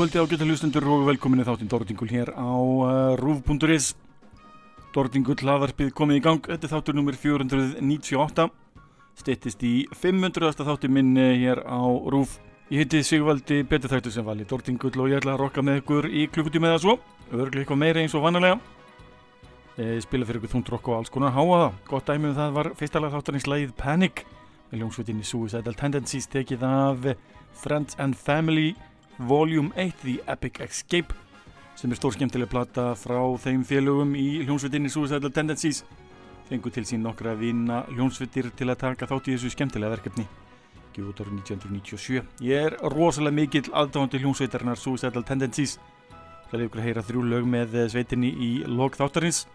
kvöldi á geta hlustundur og velkominni þáttinn Dórdingul hér á uh, rúf.is Dórdingul hlaðarpið komið í gang. Þetta er þáttur nummer 498 Stettist í 500. þáttur minn uh, hér á rúf Ég heiti Sigvaldi Betur Þættur sem vali Dórdingul og ég ætla að rokka með ykkur í klukkutíma eða svo. Örglega eitthvað meira eins og vannulega Ég spila fyrir ykkur þúnd rokk og alls konar háaða Gott dæmið um það var fyrsta lag þáttarins lagið Panic með ljónsveitinni Suicidal Tendencies tekið af Friends and Family Volume 1 The Epic Escape sem er stór skemmtileg plata frá þeim félögum í hljónsveitinni Suicidal Tendencies. Fengu til sín nokkra vina hljónsveitir til að taka þátt í þessu skemmtilega verkefni. Gefið út árið 1997 ég er rosalega mikill aðdáðandi hljónsveitarinnar Suicidal Tendencies. Það er ykkur að heyra þrjú lög með sveitinni í log þáttarins.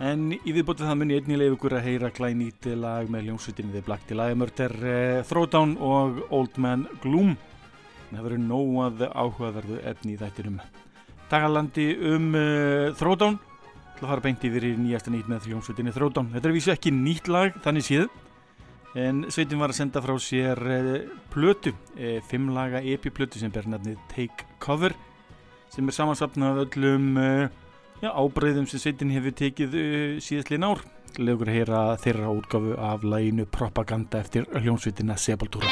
En í viðbótið það mun ég einnig leið ykkur að heyra glænýtt lag með ljónsveitinni The Black Delilah Murder, uh, Throwdown og Old Man Gloom. Það verður nóað áhugaverðu efni í þættinum. Tagalandi um uh, Throwdown, til að fara beint yfir í nýjasta nýtt með ljónsveitinni Throwdown. Þetta er vísu ekki nýtt lag, þannig síðu. En sveitin var að senda frá sér uh, plötu, fimm laga epi-plötu sem ber nefnið Take Cover, sem er samansapnað öllum já, ábreyðum sem sveitin hefur tekið uh, síðastlinn ár. Legur að heyra þeirra útgafu af læginu Propaganda eftir hljónsveitina Sepultura.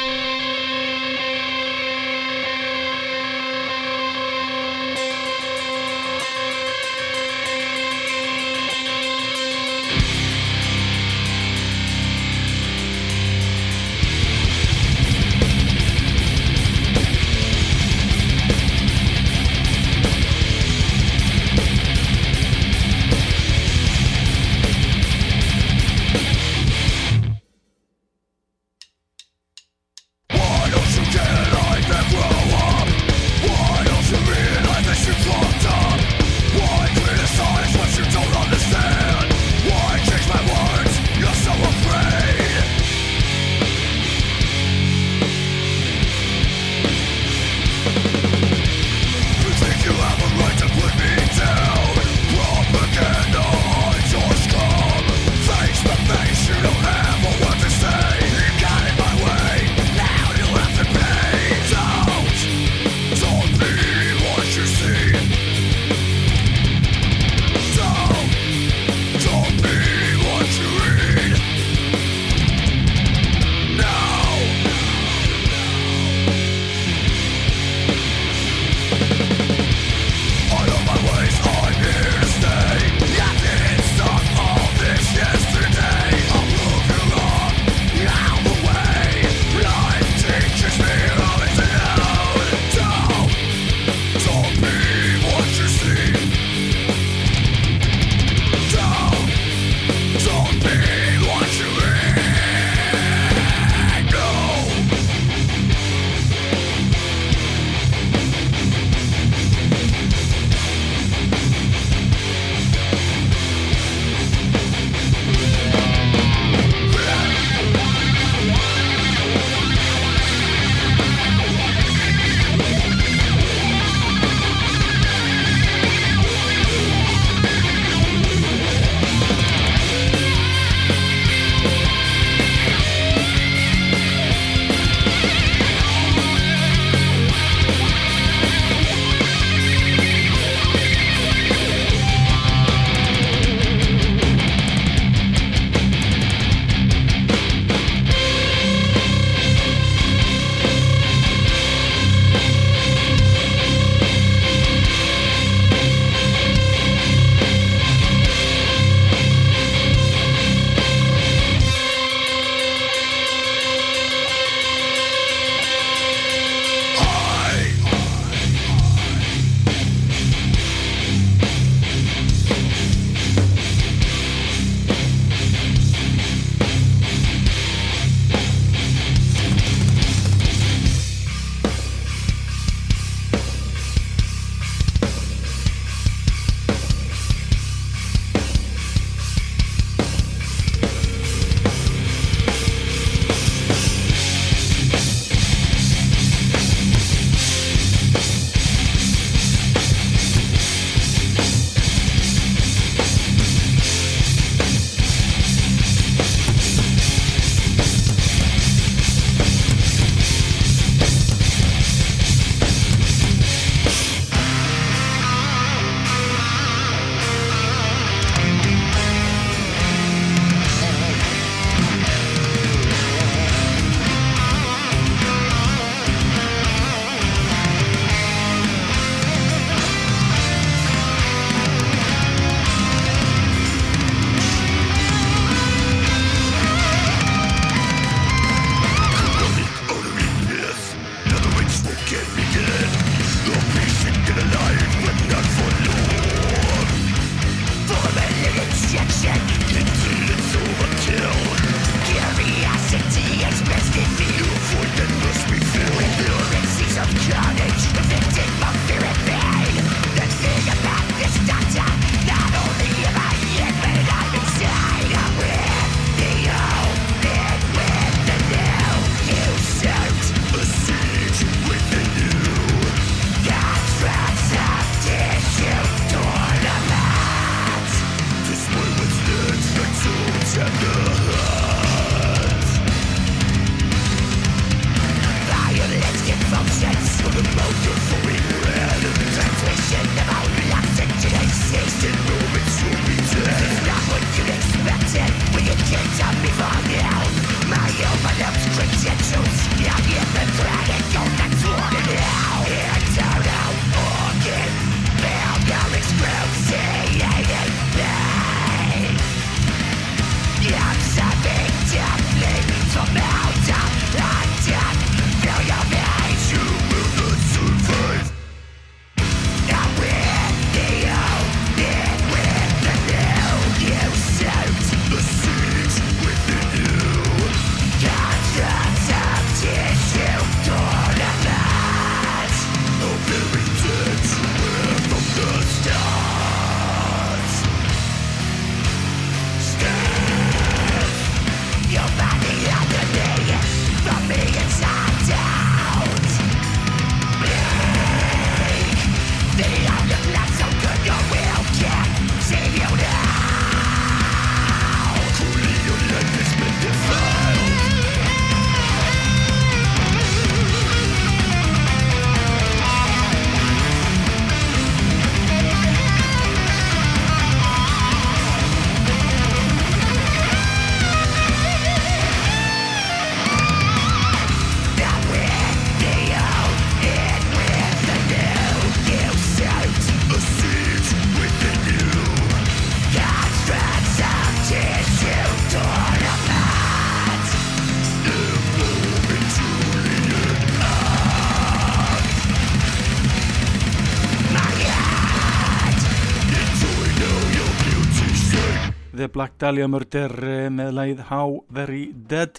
Black Dahlia Murder eh, með lægið How Very Dead.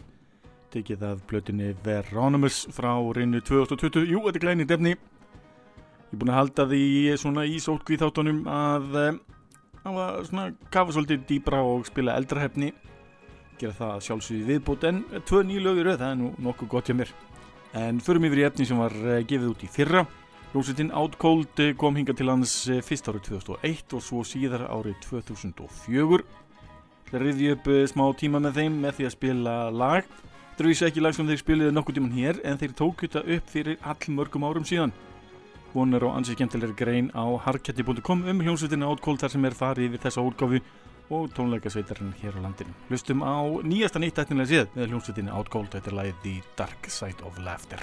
Tekið af blötinni Veronymous frá reynu 2020 Jú, þetta er glænið defni. Ég er búin að halda því svona í sótkvíð þáttunum að eh, svona kafa svolítið dýbra og spila eldrahefni. Gera það sjálfsögði viðbútt en tvö nýju lögur það er nú nokkuð gott hjá mér. En förum yfir í efni sem var eh, gefið út í fyrra. Ljósitinn Outcold kom hinga til hans eh, fyrst árið 2001 og svo síðar árið 2004. Það riði upp eh, smá tíma með þeim með því að spila lag. Það er vísu ekki lag sem þeir spiliði nokkuð tíman hér en þeir tók þetta upp fyrir all mörgum árum síðan. Hún er á ansið skemmtilegri grein á harketti.com um hljómsveitin Outcold þar sem er farið yfir þessa útgáfi og tónleikasveitarinn hér á landinu. Hlustum á nýjasta nýtt ættinlega séð með hljómsveitin Outcold, þetta er lagið The Dark Side of Laughter.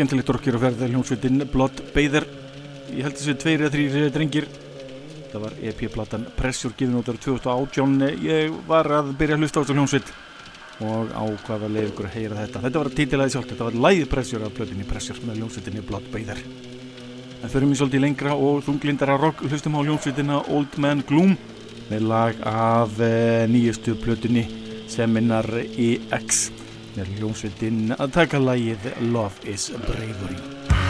skemmtilegt orkir og ferðið hljómsveitin Blood Bather. Ég held þessi tveir eða þrýr drengir. Það var EP-platan Pressure gefin út ára 2018 ég var að byrja að hlusta á þessu hljómsveit og á hvaða leið ykkur að heyra þetta. Þetta var að títilaði sjálf, þetta var live Pressure af blöðinni Pressure með hljómsveitinni Blood Bather. En förum við svolítið lengra og þunglindara rock hlustum á hljómsveitina Old Man Gloom með lag af uh, nýjustu plötunni Seminar EX með hljómsveitin að taka lagið Love is Bravery.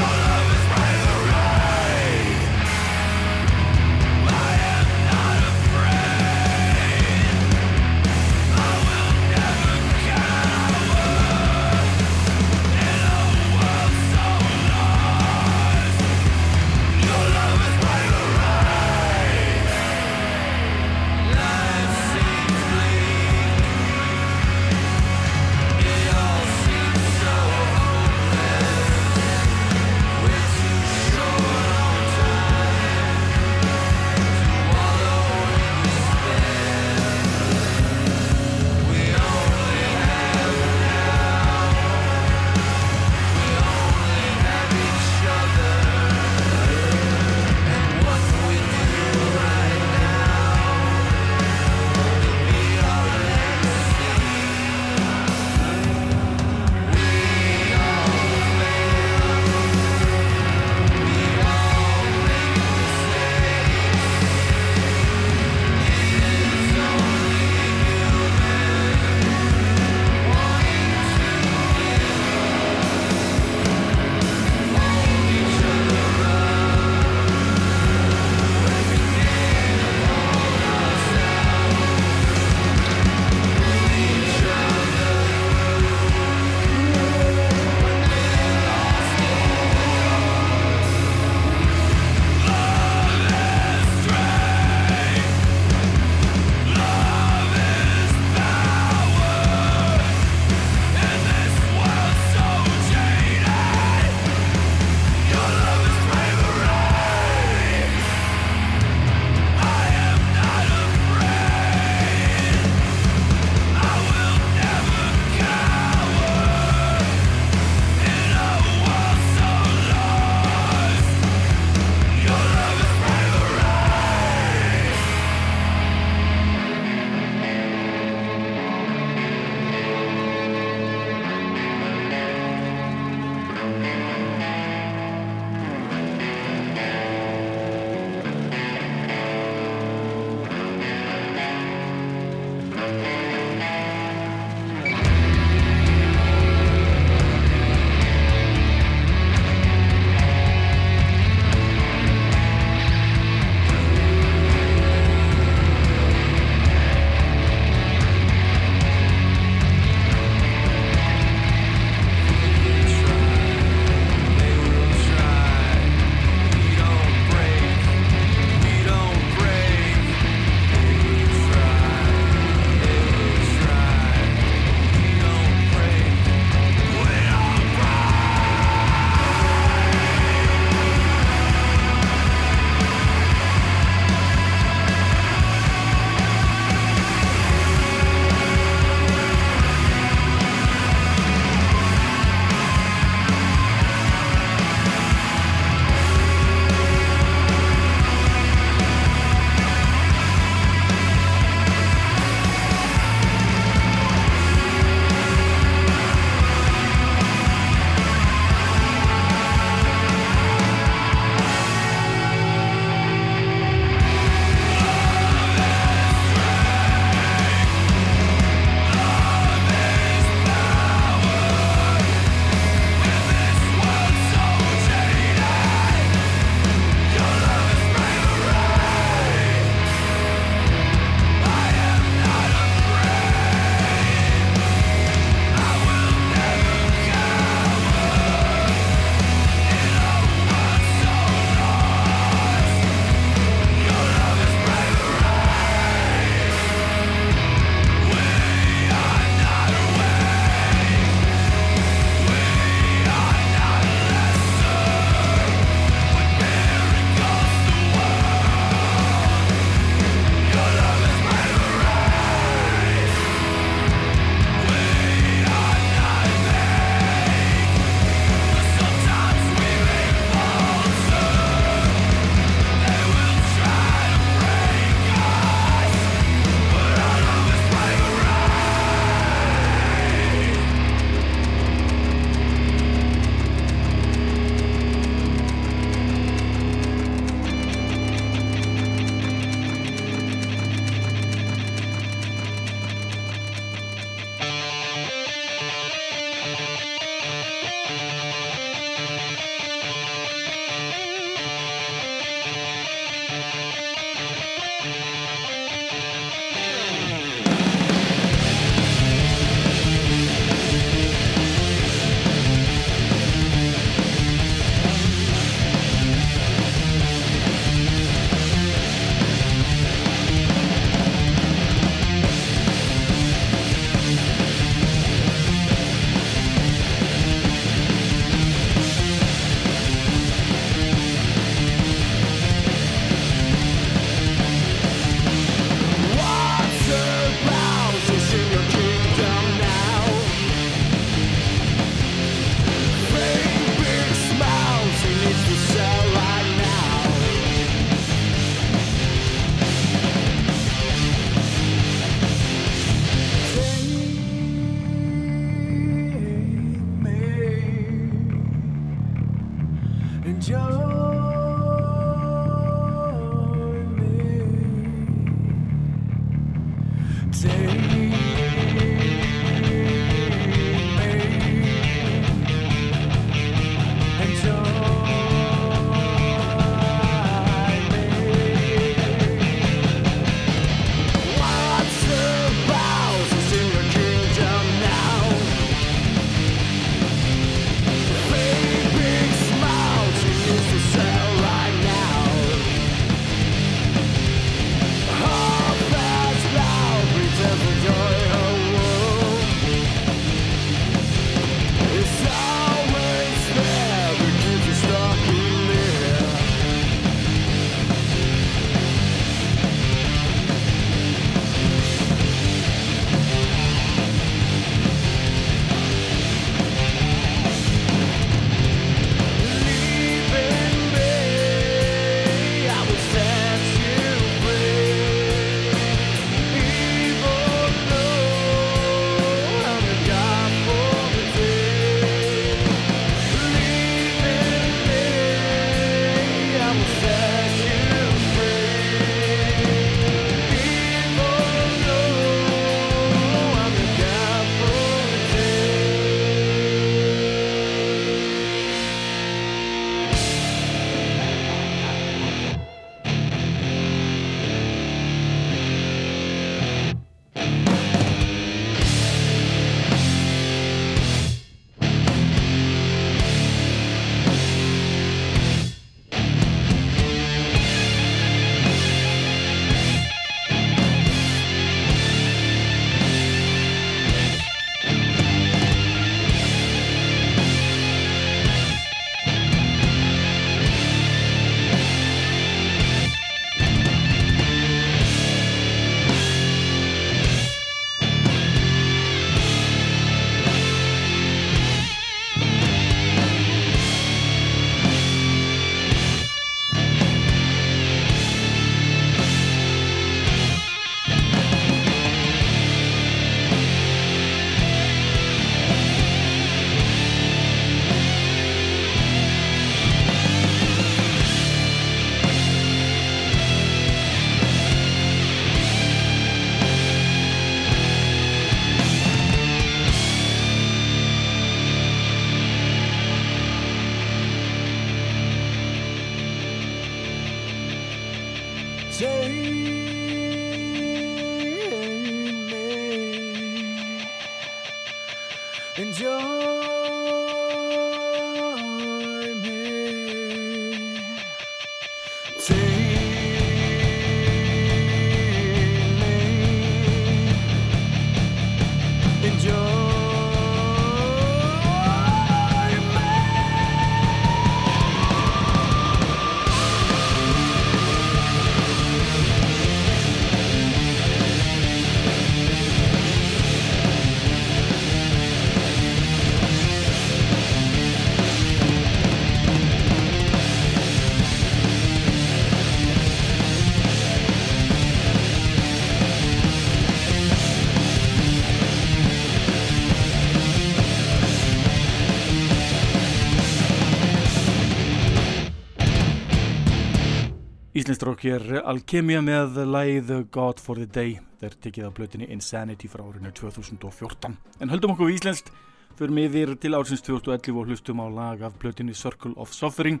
Íslensdrók hér Alkemia með læð God for the Day. Þeir tekið á blötinni Insanity frá árinu 2014 en höldum okkur í Íslensk fyrir miðir til ársins 2011 og hlustum á lag af blötinni Circle of Suffering.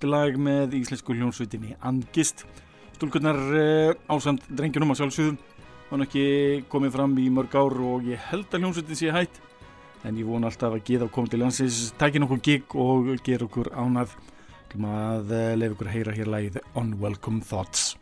Til lag með íslensku hljónsvitinni Angist. Stúlkurnar eh, ásamt drengjunum á sjálfsögðum hann ekki komið fram í mörg ár og ég held að hljónsvitin sé hætt. En ég vona alltaf að geða á komið til landsins takja nokkuð gig og gera okkur ánað að eh, lefa ykkur að heyra hér lægið Unwelcome Thoughts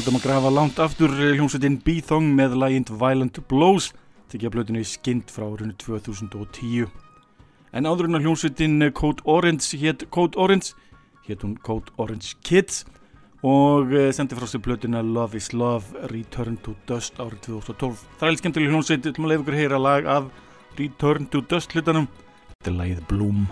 Þaldum að grafa langt aftur hljómsveitin B-Thong með lægind Violent Blows tekja blöðinu Skind frá árunni 2010. En áður en að hljómsveitin Code Orange hétt Code Orange, hétt hún Code Orange Kids og eh, sendi frá sig blöðina Love is Love Return to Dust árið 2012. Það er skemmtileg hljómsveit, til að leiða ykkur að heyra lag af Return to Dust hlutanum. Þetta er lagið Bloom.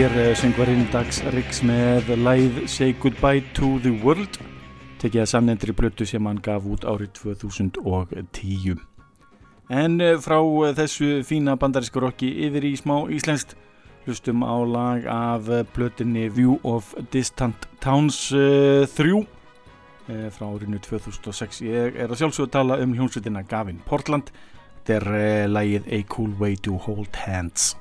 Eh, söngvarinn Dags Riggs með læð Say Goodbye to the World tekið að samnendri blötu sem hann gaf út árið 2010 En eh, frá eh, þessu fína bandarísku rocki yfir í smá íslenskt hlustum á lag af blötinni View of Distant Towns uh, 3 uh, frá árinu 2006 ég er að sjálfsögða tala um hljómsveitina Gavin Portland. Þetta er lagið A Cool Way to Hold Hands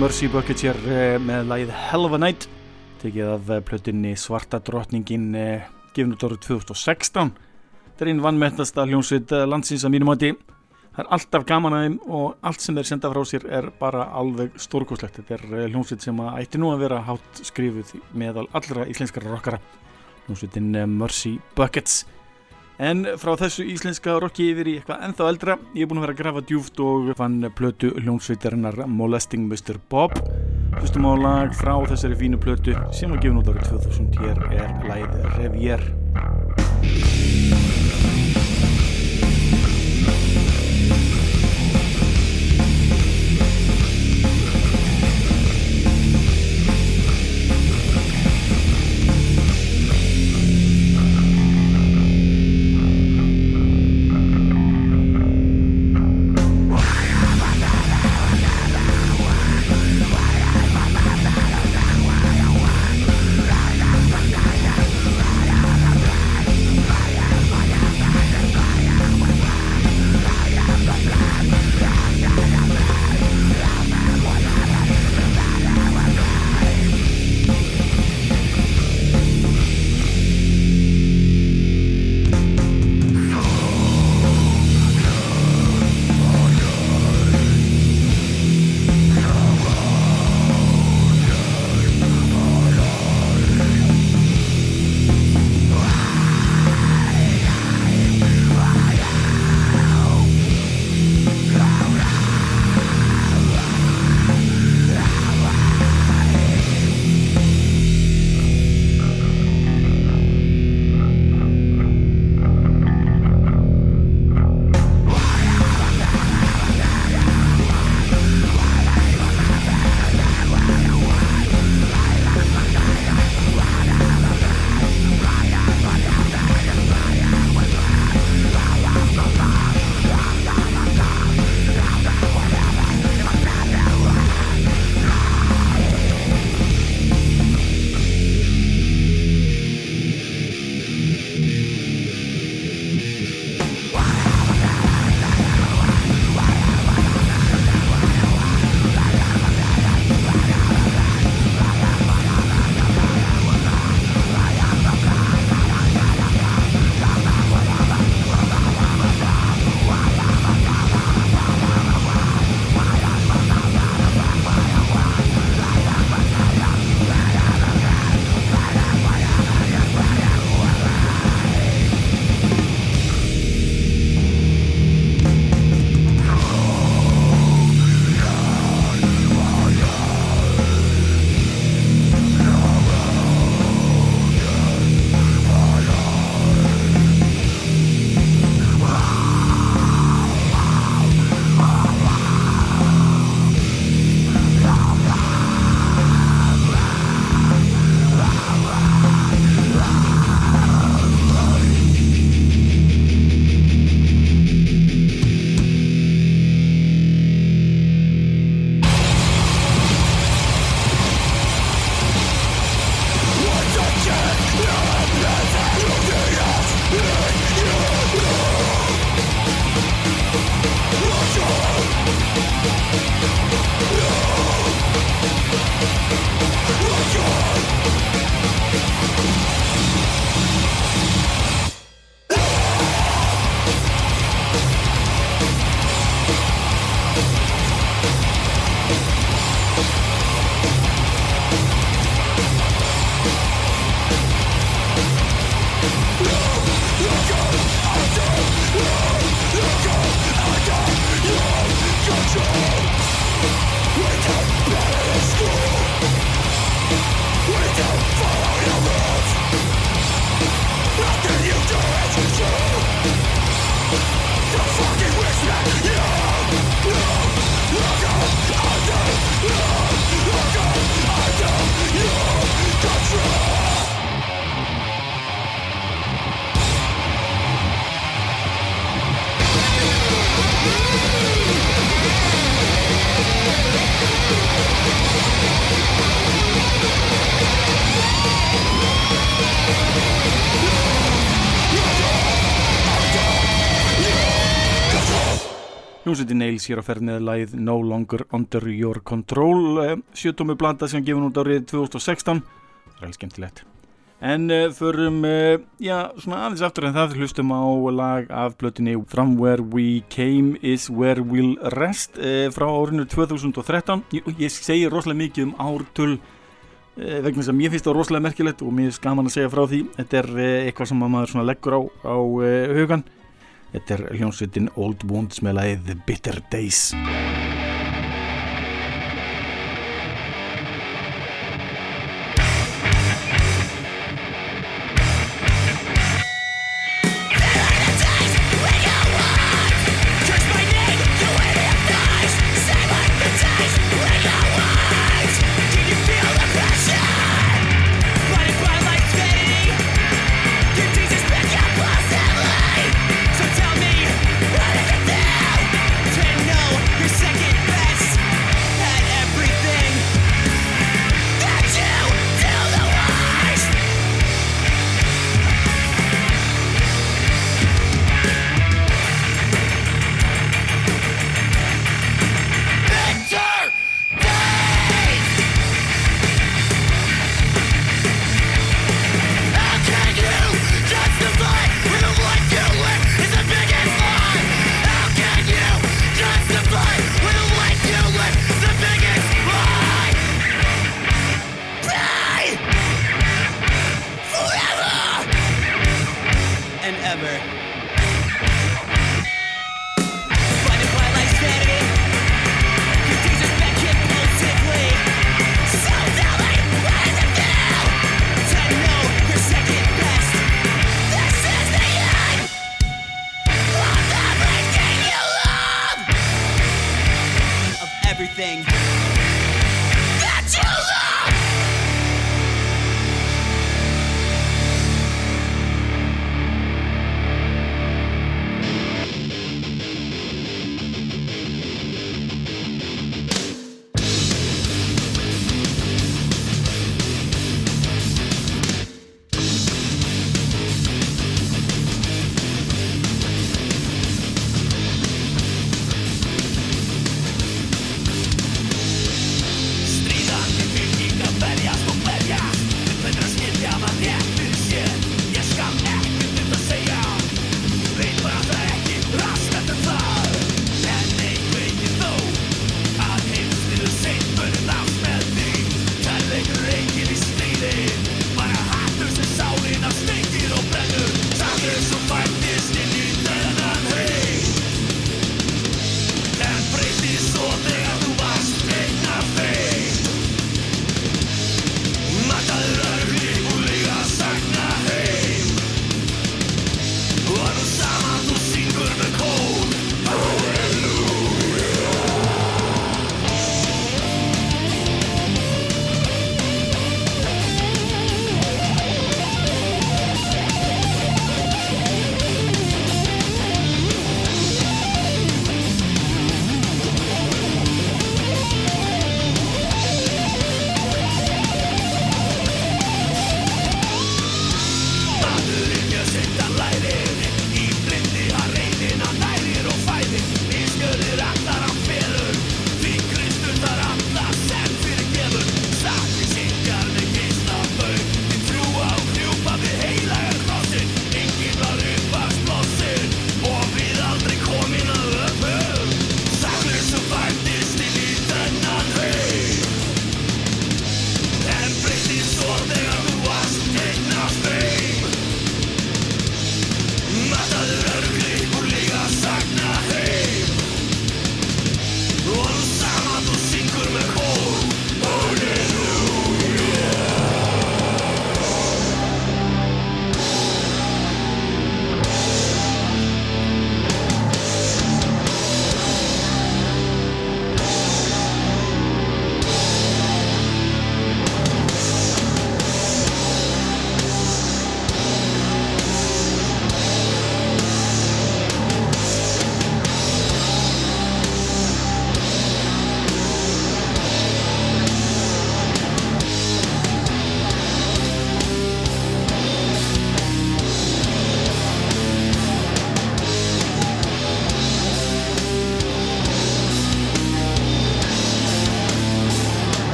Mercy Buckets hér eh, með lægið Hell of a Night tekið af eh, plötunni Svarta drotningin eh, gefn út árið 2016 þetta er einn vannmettasta hljómsveit landsins að mínum átti það er alltaf gaman að þeim og allt sem þeir senda frá sér er bara alveg stórkoslegt þetta er hljómsveit sem að ætti nú að vera hátt skrifuð meðal allra íslenskara rockara. Hljómsveitin Mercy Buckets En frá þessu íslenska rocki yfir í eitthvað ennþá eldra, ég er búin að vera að grafa djúft og fann plötu hljómsveitarinnar Molesting Mr. Bob. Hlustum á lag frá þessari fínu plötu sem var gefn út árið 2000, hér er læð Revier. Hljómsveitin Nails hér á ferð með læð No Longer Under Your Control eh, sjötómi blanda sem gefur út árið 2016 það er alveg skemmtilegt. En uh, förum uh, já, svona aðeins aftur en það hlustum á lag af blötinni From Where We Came Is Where We'll Rest uh, frá árinu 2013 ég, ég segi rosalega mikið um ártöl vegna þess að mér finnst það rosalega merkilegt og mér er skaman að segja frá því. Þetta er eitthvað sem maður leggur á, á hugan Þetta er hljómsveitin Old Wounds með lagið Bitter Days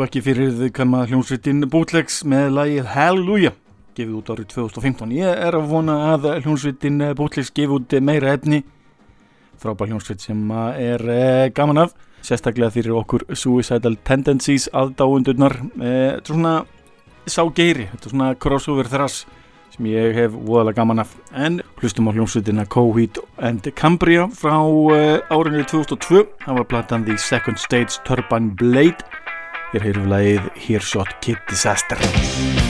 sko ekki fyrir þau kemma hljómsveitin Bootlegs með lagið Hallelujah. Gefið út árið 2015. Ég er að vona að hljómsveitin Bootlegs gefið út meira efni. Frábær hljómsveit sem er eh, gaman af. Sérstaklega fyrir okkur Suicidal Tendencies aðdáundurnar eh, þetta er svona sá geiri, þetta er svona crossover þrass sem ég hef voðalega gaman af. En hlustum á hljómsveitina Coheed and Cambria frá uh, árinu 2002, það var platan The Second Stage Turbine Blade Ég heyrum lagið Hearshot Kid Disaster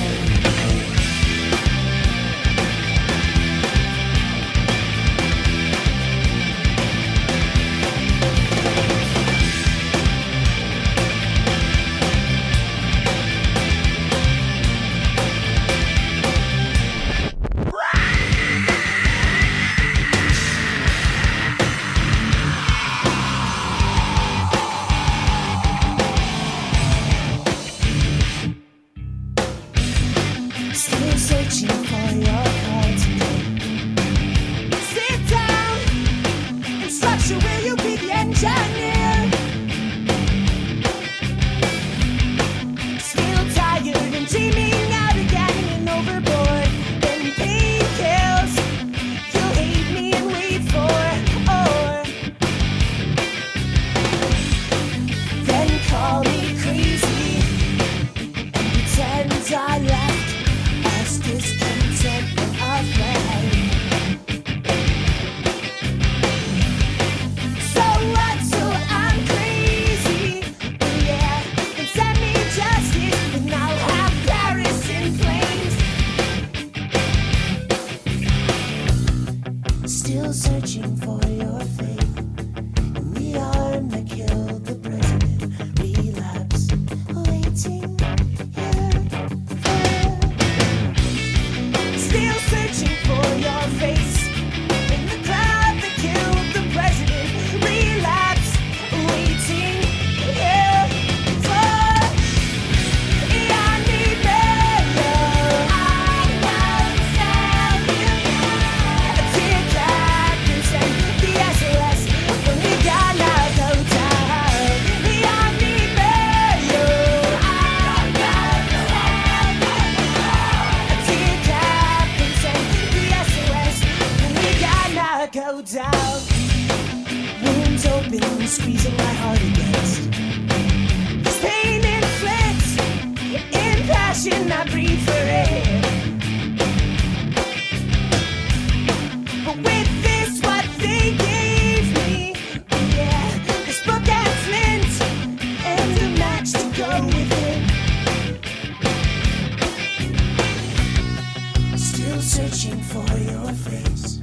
your face.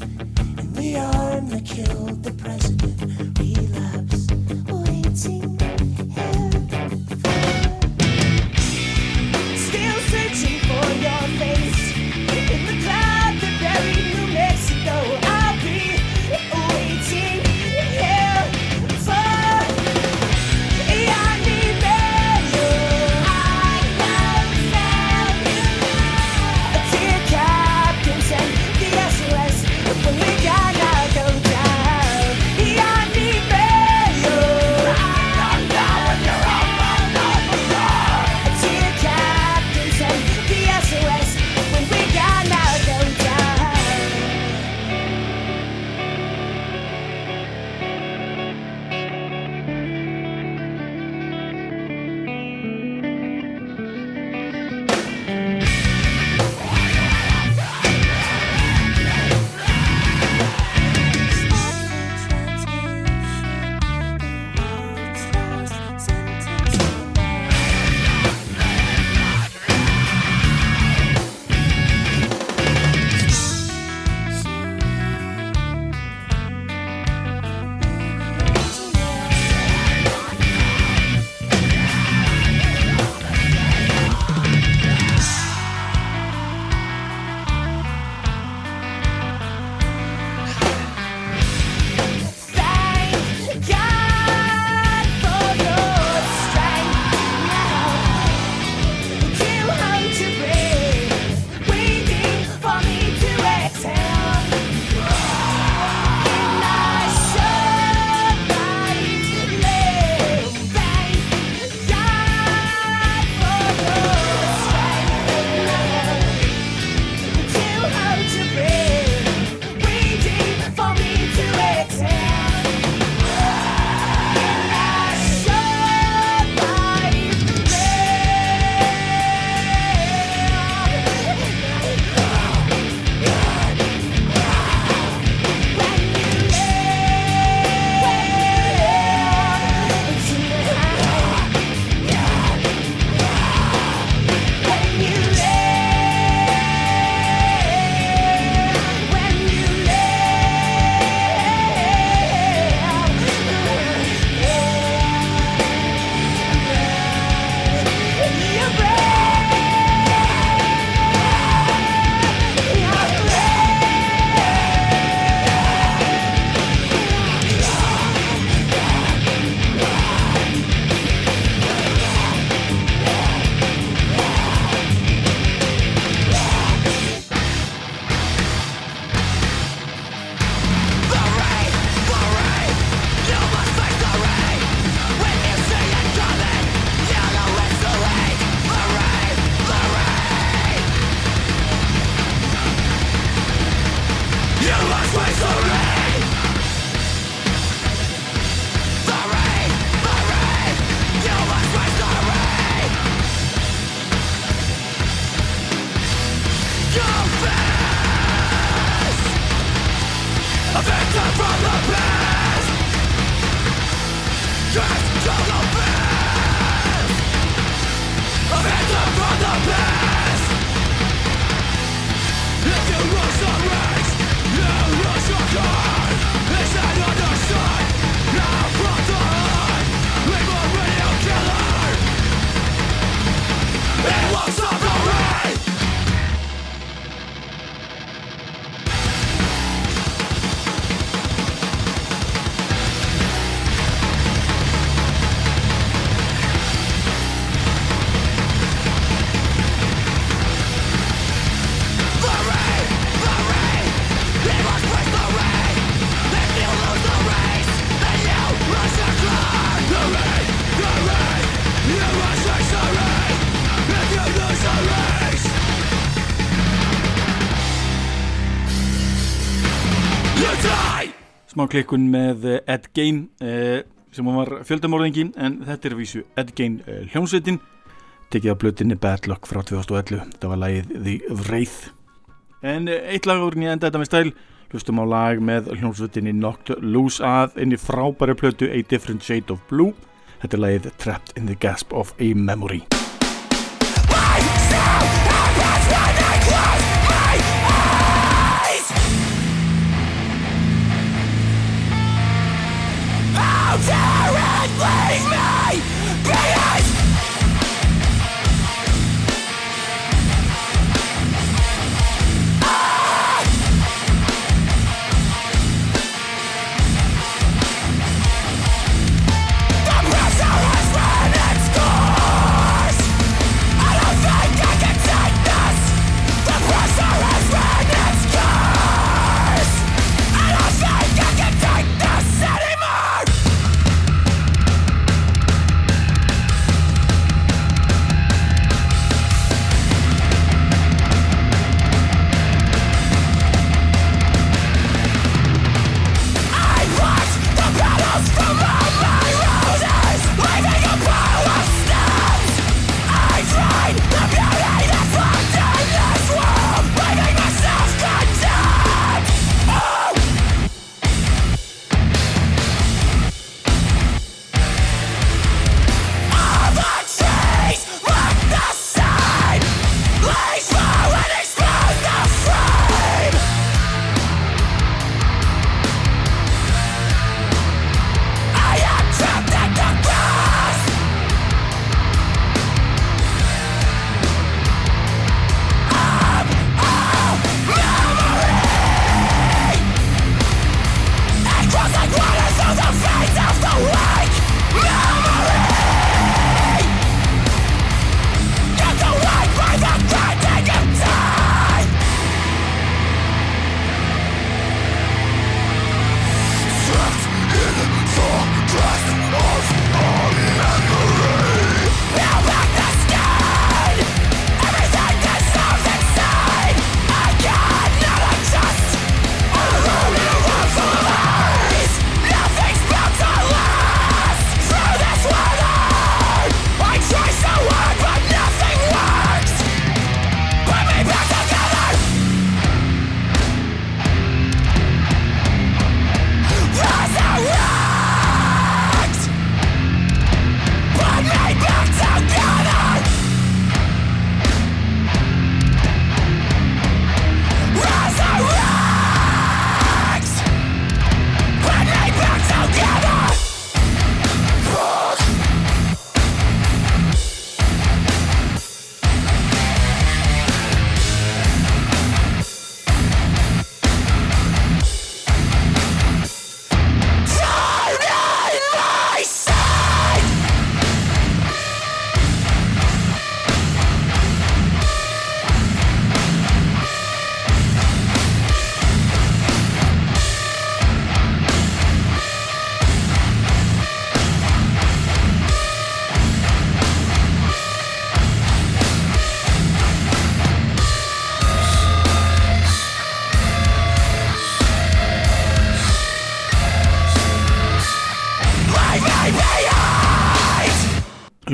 In the arm that killed the president. Smá klikkun með Ed Gein eh, sem var fjöldamorðingi en þetta er vísu Ed Gein eh, hljómsveitin. Tekið á blötinni Bad Luck frá 2011 þetta var lagið The Wraith. En eh, eitt lag árin ég enda þetta með stæl. Hlustum á lag með hljómsveitinni Knocked Loose að einni frábæri plötu A Different Shade of Blue. Þetta er lagið Trapped in the Gasp of a Memory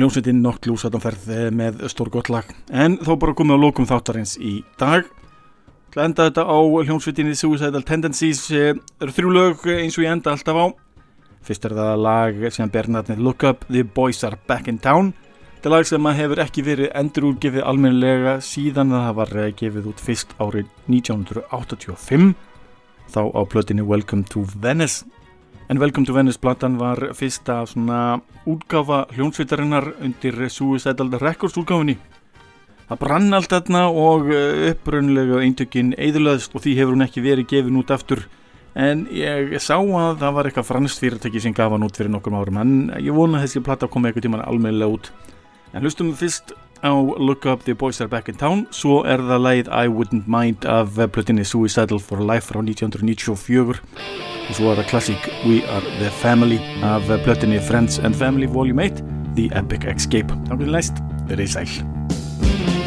hljómsveitin Knocked Loose að ferð eh, með stór gott lag. En þó bara komið á lókum þáttarins í dag. Til að enda þetta á hljómsveitinni Suicidal Tendencies eh, eru þrjú lög eins og ég enda alltaf á. Fyrst er það lag sem ber nafnið Look Up The Boys Are Back In Town. Þetta lag sem hefur ekki verið endurútgefið almennilega síðan það var eh, gefið út fyrst árið 1985 þá á plötinni Welcome to Venice En Welcome to Venice platan var fyrsta svona útgafa hljónsveitarinnar undir Suicidal Records útgafinni. Það brann allt þarna og eh, upprönnulega eintökinn eðurlaðist og því hefur hún ekki verið gefin út aftur. En ég sá að það var eitthvað franskt fyrirtæki sem gaf hann út fyrir nokkur árum en ég vona að þessi plata komi eitthvað tíman almeinlega út. En hlustum fyrst á Look Up The Boys Are Back In Town svo er það leið I Wouldn't Mind af plötinni Suicidal For Life frá 1994 og svo er það klassík We Are The Family af plötinni Friends and Family Volume 8 The Epic Escape. Þá er það læst, verið sæl.